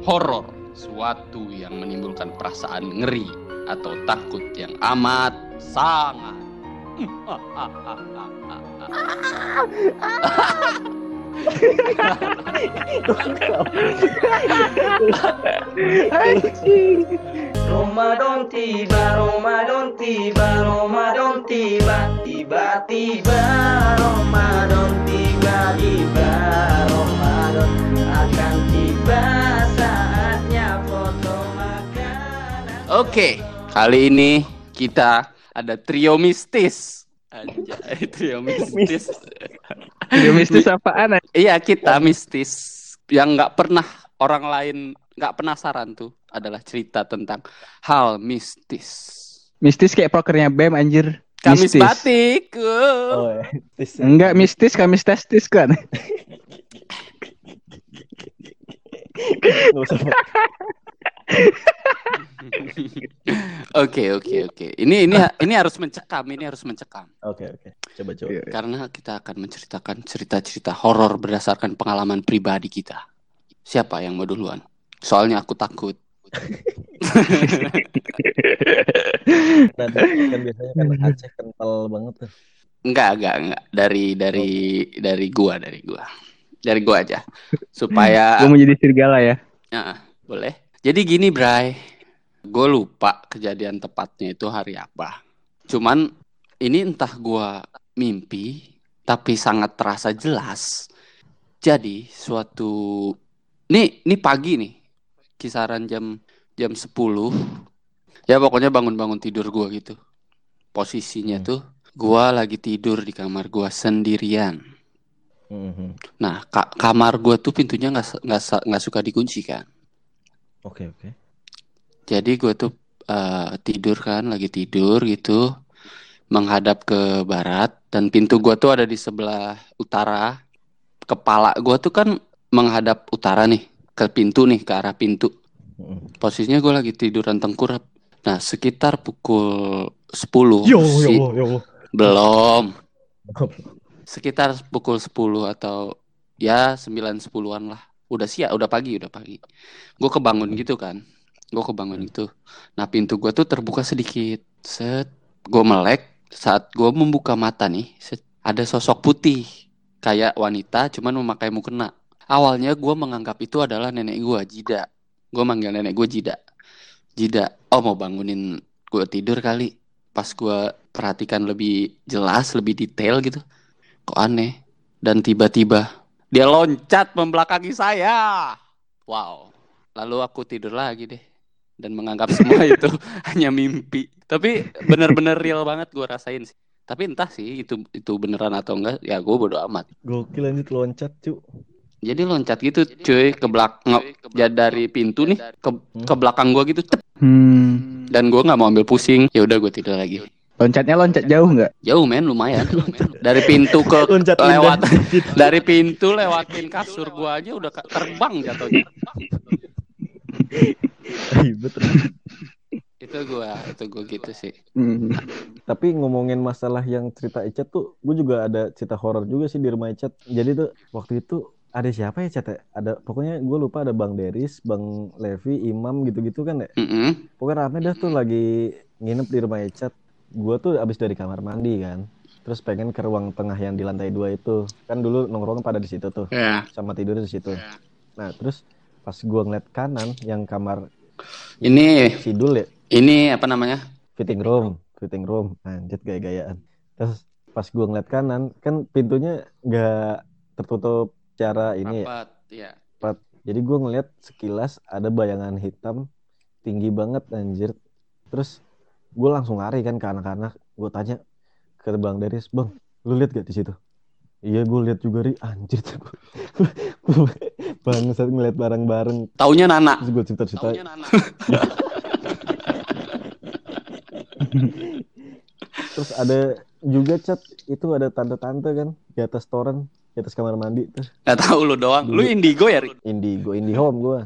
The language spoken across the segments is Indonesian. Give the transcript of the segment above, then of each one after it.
Horor, suatu yang menimbulkan perasaan ngeri atau takut yang amat sangat. Ramadan tiba, Ramadan tiba, Ramadan tiba, tiba-tiba Ramadan tiba, tiba Ramadan akan tiba saatnya foto makanan. Oke, kali ini kita ada trio mistis. Anjay, trio mistis. Video mistis apaan? Iya, kita mistis yang nggak pernah orang lain nggak penasaran tuh adalah cerita tentang hal mistis. Mistis kayak prokernya BEM anjir. Kamis Mistis. batik. Oh, ya. Tis. Enggak mistis, kamis testis kan. Nggak usah. Oke, oke, oke. Ini ini ini harus mencekam, ini harus mencekam. Oke, oke. Coba coba. Iya. Karena kita akan menceritakan cerita-cerita horor berdasarkan pengalaman pribadi kita. Siapa yang mau duluan? Soalnya aku takut. Dan kan biasanya kan Aceh kental banget tuh. Enggak, enggak, enggak. Dari dari dari gua, dari gua. Dari gua aja. Supaya Gue mau jadi serigala ya. Ya, boleh. Jadi gini, Bray. Gue lupa kejadian tepatnya itu hari apa. Cuman ini entah gua mimpi, tapi sangat terasa jelas. Jadi suatu nih, nih pagi nih. Kisaran jam jam 10. Ya pokoknya bangun-bangun tidur gua gitu. Posisinya Hmm. tuh gua lagi tidur di kamar gua sendirian. Mhm. Nah, ka- kamar gua tuh pintunya nggak nggak nggak suka dikunci kan. Oke, oke. Jadi gue tuh eh, tidur kan, lagi tidur gitu, menghadap ke barat dan pintu gue tuh ada di sebelah utara. Kepala gue tuh kan menghadap utara nih, ke pintu nih, ke arah pintu. Mhm. Posisinya gue lagi tiduran tengkurap. Nah, sekitar pukul 10 Yo, si- yo, yo. belum. Sekitar pukul 10 atau ya 9 10-an lah. Udah siap, udah pagi, udah pagi. Gue kebangun gitu kan. Gue kebangun gitu. Nah, pintu gue tuh terbuka sedikit. Set, gue melek saat gue membuka mata nih, set, ada sosok putih kayak wanita cuman memakai mukena. Awalnya gue menganggap itu adalah nenek gue, Jida. Gue manggil nenek gue Jida. Jida, oh mau bangunin gue tidur kali. Pas gue perhatikan lebih jelas, lebih detail gitu. Kok aneh. Dan tiba-tiba dia loncat membelakangi saya. Wow. Lalu aku tidur lagi deh. Dan menganggap semua itu hanya mimpi. Tapi bener-bener real banget gue rasain sih. Tapi entah sih itu itu beneran atau enggak. Ya gue bodo amat. Gokil lanjut loncat, cu. Jadi loncat gitu cuy ke belakang ya dari pintu nih ke ke belakang gua gitu cep. Hmm. dan gua nggak mau ambil pusing ya udah gue tidur lagi Loncatnya loncat jauh nggak? jauh men lumayan dari pintu ke Loncat lewat dari pintu lewatin kasur gua aja udah terbang jatuhnya Ribet. itu gua itu gua gitu sih Hmm. Tapi ngomongin masalah yang cerita Ecet tuh, gue juga ada cerita horor juga sih di rumah Ecet. Jadi tuh waktu itu ada siapa ya Cet? ya? Ada pokoknya gue lupa ada Bang Deris, Bang Levi, Imam gitu-gitu kan ya. Mm-mm. Pokoknya rame dah tuh lagi nginep di rumah Ecet. Gue tuh abis dari kamar mandi kan. Terus pengen ke ruang tengah yang di lantai dua itu. Kan dulu nongkrong pada di situ tuh. ya Sama tidur di situ. Nah terus pas gue ngeliat kanan yang kamar ini Sidul ya. ini apa namanya fitting room, fitting room, anjir gaya-gayaan. Terus pas gua ngeliat kanan, kan pintunya nggak tertutup secara ini ya. rapat ya Jadi gua ngeliat sekilas ada bayangan hitam tinggi banget anjir. Terus gua langsung lari kan ke anak-anak. Gua tanya ke Bang Deris, Bang, lu lihat gak di situ? Iya gue lihat juga ri. Anjir gue bangsat ngeliat bareng-bareng. Taunya Nana. Terus gue cerita-cerita. Taunya Nana. Terus ada juga cat itu ada tante-tante kan di atas toren, di atas kamar mandi tuh. nggak tahu lu doang. Lu indigo ya Rik? Indigo, Indihome gua.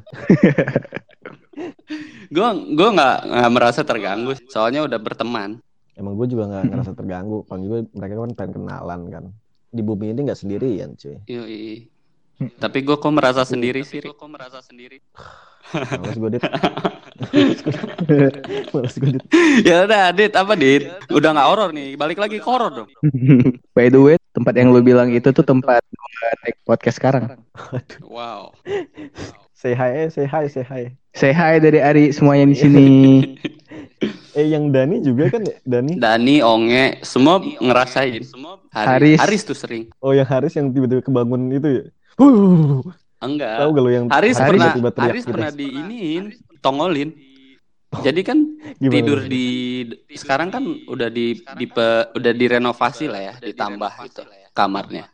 gue gue nggak nggak merasa terganggu. Soalnya udah berteman. Emang gue juga nggak ngerasa terganggu. Paling juga mereka kan pengen kenalan kan di bumi ini nggak sendirian cuy Yoi. Tapi gue kok merasa sendiri sih. Gue kok merasa sendiri. males gue dit males gue dit ya udah, Dit, apa Dit? Udah nggak horor nih, balik lagi ke horor dong. By the way, tempat yang lu bilang itu tuh tempat take podcast sekarang. Wow. Say hi eh, say hi say hi Say hi dari Ari semuanya di sini. eh yang Dani juga kan ya Dani Dani, Onge, semua ngerasain. Haris. Haris tuh sering. oh yang Haris yang tiba-tiba kebangun itu ya Huh, Enggak. tahu gak lu yang Haris Haris pernah tiba-tiba teriak Haris gitu? pernah diiniin, tongolin. Jadi kan Gimana? tidur di sekarang kan udah di, di udah direnovasi lah ya, ditambah gitu kamarnya.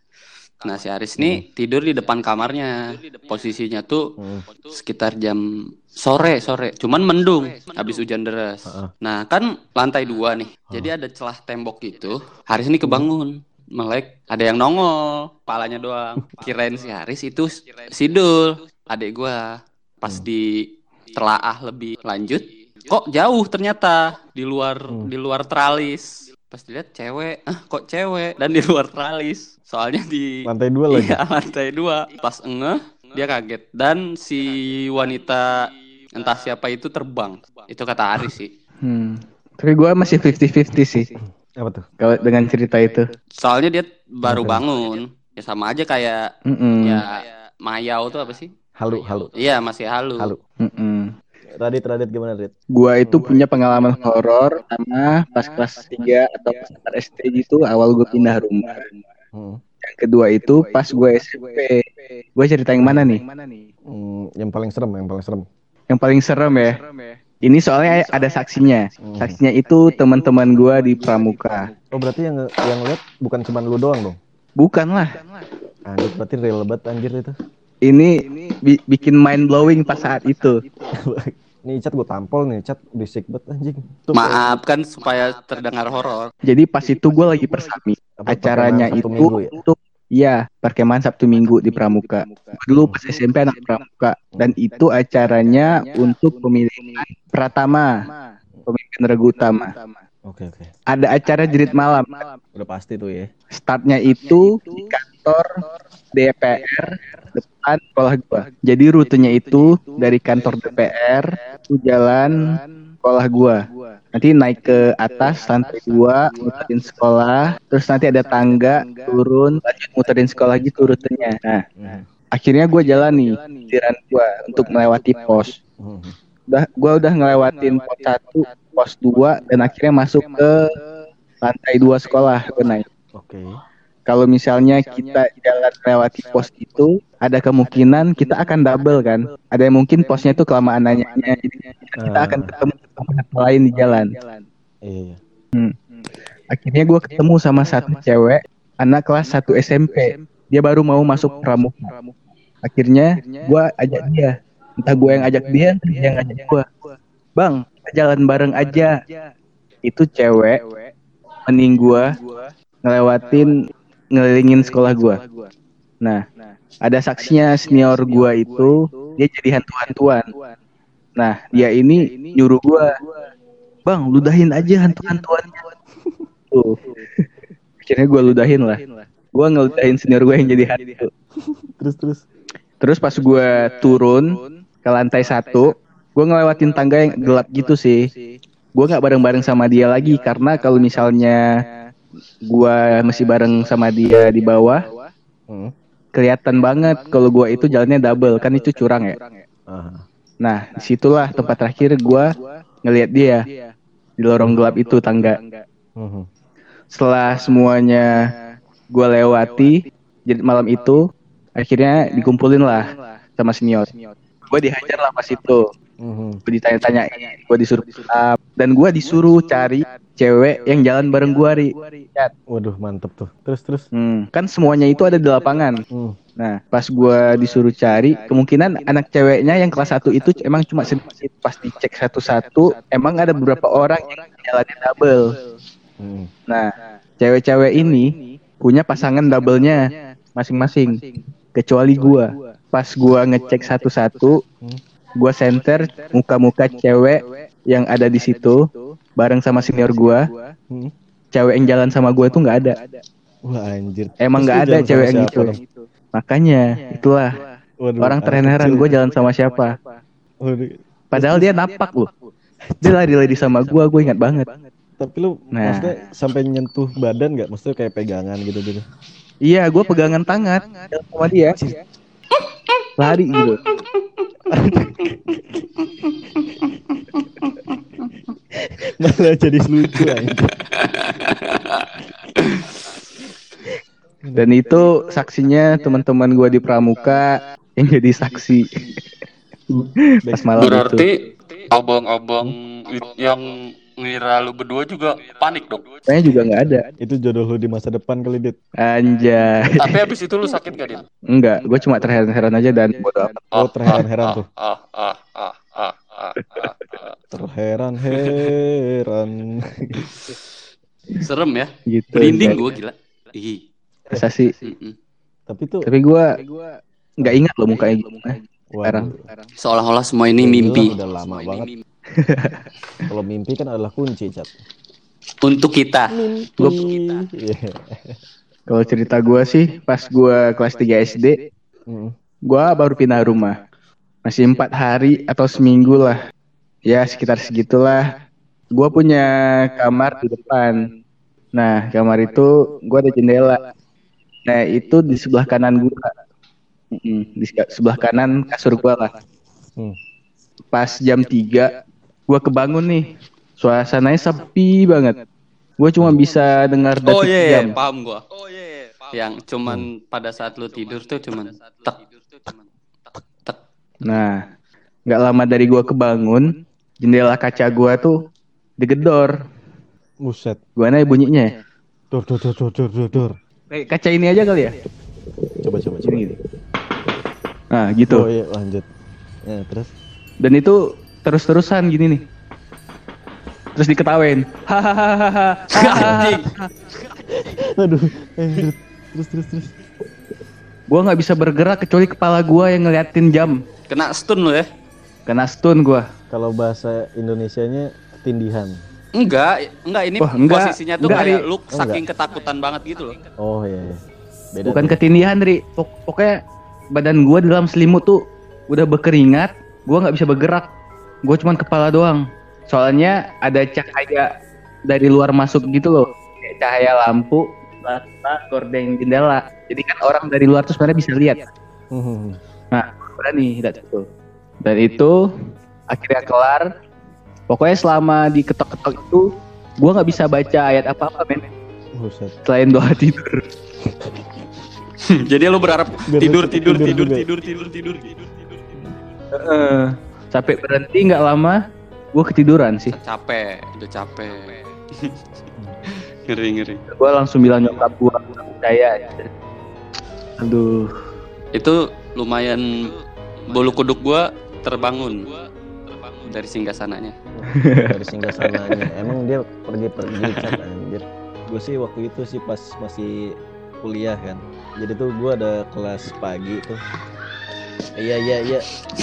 Nah, si Haris nih tidur di depan kamarnya. Posisinya tuh Hmm. sekitar jam sore sore, cuman mendung habis hujan deras. Heeh. Nah, kan lantai dua nih. Jadi ada celah tembok gitu. Haris ini kebangun. Melek, ada yang nongol, palanya doang. Kirain si Haris itu Sidul, adik gua. Pas di telaah lebih lanjut, kok jauh ternyata di luar Hmm. di luar tralis. Pas dilihat cewek, ah kok cewek dan di luar tralis. Soalnya di lantai dua lagi Iya lantai dua. Pas engeh dia kaget dan si wanita entah siapa itu terbang. Itu kata Aris sih. Hmm. Tapi gua masih 50-50 sih apa tuh kalau dengan cerita itu. Soalnya dia baru bangun. Ya sama aja kayak Mm-mm. ya Mayau tuh apa sih? halu halu Iya masih halu. halu Mm-mm. Radit Radit gimana Radit Gua itu punya pengalaman horor sama pas kelas 3 atau pas kelas SD gitu awal gue pindah rumah. hmm. Yang kedua itu pas gue SMP. Gue cerita yang mana nih? Hmm, yang paling serem yang paling serem Yang paling serem ya. Ini soalnya ada saksinya. Hmm. Saksinya itu teman-teman gua di Pramuka. oh berarti yang yang lihat bukan cuma lu doang dong Bukan lah. anjir berarti real banget anjir itu Ini bi- bikin mind blowing pas saat itu. nih chat gue tampol nih chat berisik banget anjing Tuh, Maaf kan supaya terdengar horor. Jadi pas itu gua lagi persami. Acaranya itu ya? untuk ya perkemahan Sabtu Minggu di Pramuka. Dulu pas SMP anak Pramuka dan itu acaranya untuk pemilihan Pratama, pemimpin regu utama. oke oke Ada acara jerit malam. udah pasti tuh ya Startnya itu di kantor DPR depan sekolah gua. Jadi rutenya itu dari kantor DPR itu jalan sekolah gua. Nanti naik ke atas lantai dua, muterin sekolah, terus nanti ada tangga turun, lanjut muterin sekolah gitu rutenya. Nah, Hmm. akhirnya gua jalan nih, jalan gua untuk melewati pos. Udah, gua udah ngelewatin pos satu, pos dua, dan akhirnya masuk ke lantai dua sekolah. Gua naik. oke Kalau misalnya kita jalan melewati pos itu, ada kemungkinan kita akan double kan. Ada yang mungkin posnya itu kelamaan nanyanya, jadi kita Ah. akan ketemu sama lain di jalan. iya iya. Akhirnya gue ketemu sama satu cewek, anak kelas 1 SMP. Dia baru mau masuk pramuka. Akhirnya gue ajak dia. Entah gue yang ajak dia, entah dia yang ajak gue. Bang, jalan bareng aja. Itu cewek, mending gue ngelewatin ngelilingin sekolah gue. Nah, ada saksinya senior gua itu dia jadi hantu-hantuan. Nah, dia ini nyuruh gua, "Bang, ludahin aja hantu-hantuannya." Tuh. Akhirnya gua ludahin lah. Gua ngeludahin senior gua yang jadi hantu. terus terus Terus pas gua turun ke lantai satu, gua ngelewatin tangga yang gelap gitu sih. Gua nggak bareng-bareng sama dia lagi karena kalau misalnya gua masih bareng sama dia di bawah, hmm. kelihatan banget kalau gua itu jalannya double kan itu curang ya. ah. Nah di situlah tempat terakhir gua ngelihat dia di lorong gelap itu tangga. Hmm. Setelah semuanya gua lewati jadi malam itu akhirnya dikumpulin lah sama senior. Gua dihajar lah pas itu. Hmm. Gua ditanya-tanya, gua disuruh dan gua disuruh cari cewek yang jalan bareng gua ri. waduh mantep tuh terus terus Hmm, kan semuanya itu ada di lapangan. hmm. Nah, pas gua disuruh cari, kemungkinan anak ceweknya yang kelas 1 itu emang cuma sedikit. Pas dicek satu-satu, emang ada beberapa orang yang jalannya double. Hmm. Nah, cewek-cewek ini punya pasangan double-nya masing-masing. Kecuali gua. Pas gua ngecek satu-satu, Hmm. gua center muka-muka cewek yang ada di situ. bareng sama senior gua. Hmm. Cewek yang jalan sama gua tuh nggak ada. Wah anjir. Emang nggak ada cewek yang gitu. Makanya itulah Waduh, orang terheran gue jalan sama siapa. Waduh. Padahal dia napak loh. Dia lari-lari sama gua, gue ingat banget. Tapi lu Nah. maksudnya sampai nyentuh badan nggak? Maksudnya kayak pegangan gitu gitu. Iya, gue pegangan tangan sama dia. Lari gitu. Malah jadi lucu. Dan itu saksinya teman-teman gua di Pramuka yang jadi saksi. Pas malam itu. Berarti abang-abang yang ngira lu berdua juga panik dong. Kayaknya juga nggak ada. Itu jodoh lu di masa depan kali dit. Anjay. Tapi habis itu lu sakit gak, Din? Enggak, gue cuma terheran-heran aja dan bodo amat. Oh terheran-heran tuh. Ah, ah, ah, ah, ah, ah, ah. Terheran-heran. Serem ya? gitu. Merinding gue gila. Ih. Masa sih? Tapi tuh Tapi gua nggak ingat loh mukanya gimana. Sekarang. waduh, Seolah-olah semua ini mimpi. Udah lama Semua banget. kalau mimpi kan adalah kunci, Cat. Untuk kita. Mimpi. Iya. Kalau cerita gua sih pas gua kelas 3 SD, gua baru pindah rumah. Masih empat hari atau seminggu lah. Ya sekitar segitulah. Gua punya kamar di depan. Nah kamar itu gua ada jendela. Nah itu di sebelah kanan gua. Mm-mm, di se- sebelah kanan kasur gua lah. Hmm. Pas jam 3 gua kebangun nih. Suasananya sepi banget. Gua cuma bisa dengar Oh detik iya, jam. iya, paham gua. Yang cuman pada saat lu tidur tuh cuman tek tek. Nah, nggak lama dari gua kebangun, jendela kaca gua tuh digedor. Buset. Gua nanya bunyinya. Dor dor dor dor dor dor. Kayak kaca ini aja kali ya? Coba coba coba. Gini gitu. Nah, gitu. Oh iya lanjut. Ya, terus Dan itu terus-terusan gini nih. Terus diketawain. Hahaha. Aduh anjir. Terus terus terus. Gua nggak bisa bergerak kecuali kepala gua yang ngeliatin jam. Kena stun lu ya? Kena stun gua. Kalau bahasa Indonesianya ketindihan. Enggak, enggak ini Wah, enggak. posisinya tuh Enggak, kayak Ri. lu Oh, saking ketakutan banget gitu loh. Oh iya. iya. Beda. Bukan tuh. ketindihan, Ri. Pok- pokoknya badan gua di dalam selimut tuh udah berkeringat. Gua nggak bisa bergerak. Gua cuman kepala doang. Soalnya ada cahaya dari luar masuk gitu loh. Kayak cahaya lampu rata gordeng jendela. Jadi kan orang dari luar tuh sebenarnya bisa lihat. Hmm. Berani lihat itu. Dan itu akhirnya kelar. Pokoknya selama diketok-ketok itu gua nggak bisa baca ayat apa-apa men Buset. selain doa tidur. Jadi lu berharap Biar tidur tidur tidur tidur tidur tidur tidur sampai berhenti nggak lama gue ketiduran sih Capek, udah capek. ngeri ngeri. gue langsung bilang nyokap gue percaya aduh Itu lumayan bulu kuduk gua terbangun dari singgah sananya. Dari singgah sananya. Emang dia pergi-pergi cat anjir. Gue sih waktu itu sih pas masih kuliah kan. Jadi tuh gue ada kelas pagi tuh. Iya iya iya.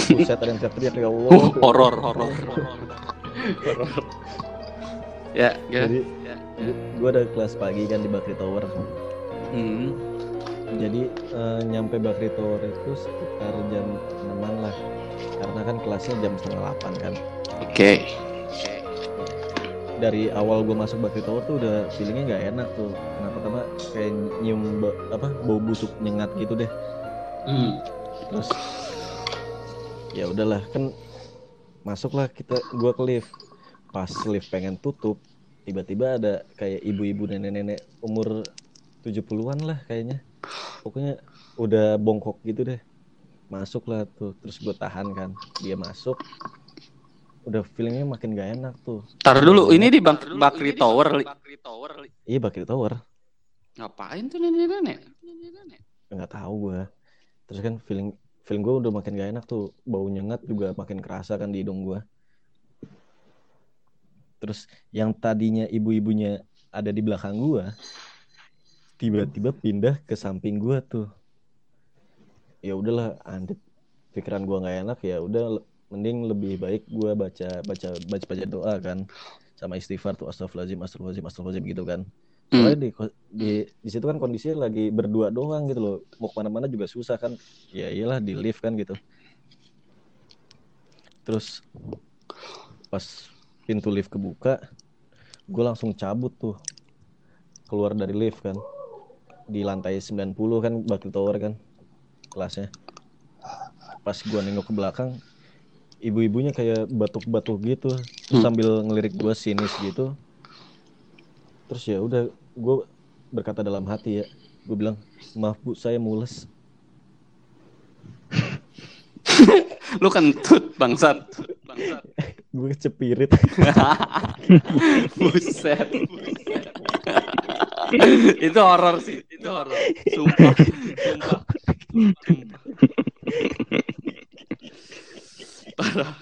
Buset ada yang teriak ya Allah. Uh, horor horor. Horor. ya, ya. Jadi ya, ya. gue ada kelas pagi kan di Bakri Tower. Hmm. Jadi eh, nyampe Bakri Tower itu sekitar jam 6 lah. Karena kan kelasnya jam setengah 8 kan. Oke. Dari awal gue masuk Bakri Tower tuh udah feelingnya nggak enak tuh. Kenapa pertama kayak nyium ba- apa bau busuk nyengat gitu deh. Hmm. Terus ya udahlah kan masuklah kita gua ke lift. Pas lift pengen tutup, tiba-tiba ada kayak ibu-ibu nenek-nenek umur 70-an lah kayaknya. Pokoknya udah bongkok gitu deh. Masuk lah tuh, terus gue tahan kan. Dia masuk. Udah feelingnya makin gak enak tuh. Taruh dulu, ini di Bak Bakri Tower. Iya Bakri Tower. Ngapain tuh nenek-nenek? nggak tahu gue terus kan feeling feeling gue udah makin gak enak tuh bau nyengat juga makin kerasa kan di hidung gue terus yang tadinya ibu-ibunya ada di belakang gue tiba-tiba pindah ke samping gue tuh. Ya udahlah anjir pikiran gue nggak enak ya udah mending lebih baik gue baca baca baca baca doa kan sama istighfar tuh astagfirullahaladzim astagfirullahaladzim astagfirullahaladzim gitu kan. Hmm. soalnya di di di situ kan kondisinya lagi berdua doang gitu loh mau ke mana-mana juga susah kan. Ya iyalah di lift kan gitu. Terus pas pintu lift kebuka gue langsung cabut tuh keluar dari lift kan di lantai 90 kan batu tower kan kelasnya pas gue nengok ke belakang ibu-ibunya kayak batuk-batuk gitu terus Hmm. sambil ngelirik gue sinis gitu terus ya udah gue berkata dalam hati ya gue bilang maaf bu saya mules Lu kentut bangsat. Bangsat. gue kecepirit Buset. itu horor sih, itu horor. Sumpah, sumpah. Sumpah. Parah.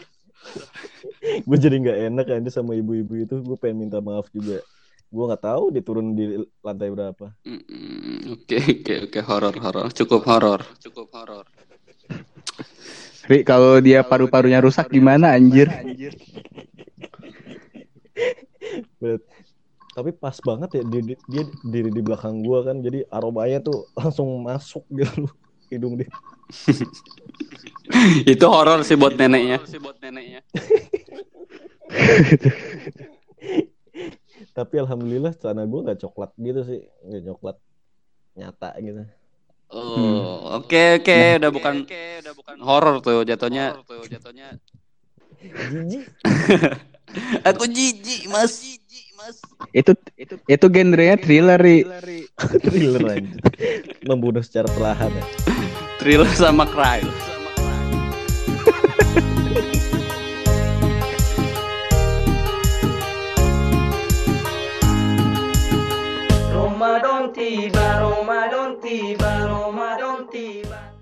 gue jadi nggak enak aja sama ibu-ibu itu gue pengen minta maaf juga gue nggak tahu dia turun di lantai berapa Oke, oke, oke, horor, horor. Cukup horor, cukup horor. Ri, kalau dia paru-parunya rusak gimana anjir? Tapi pas banget ya dia, dia, dia diri di belakang gue kan jadi aromanya tuh langsung masuk gitu hidung dia itu horor sih buat neneknya. sih buat neneknya. tapi alhamdulillah celana gue nggak coklat gitu sih nggak coklat nyata gitu Oh, oke oke, udah bukan udah bukan horor tuh jatuhnya. tuh jatuhnya. Jijik Aku jijik, Mas. Jijik, Mas. Itu itu genrenya thriller, Ri. thriller aja membunuh secara perlahan ya Thriller sama crime. Ramadan tiba, Ramadan tiba,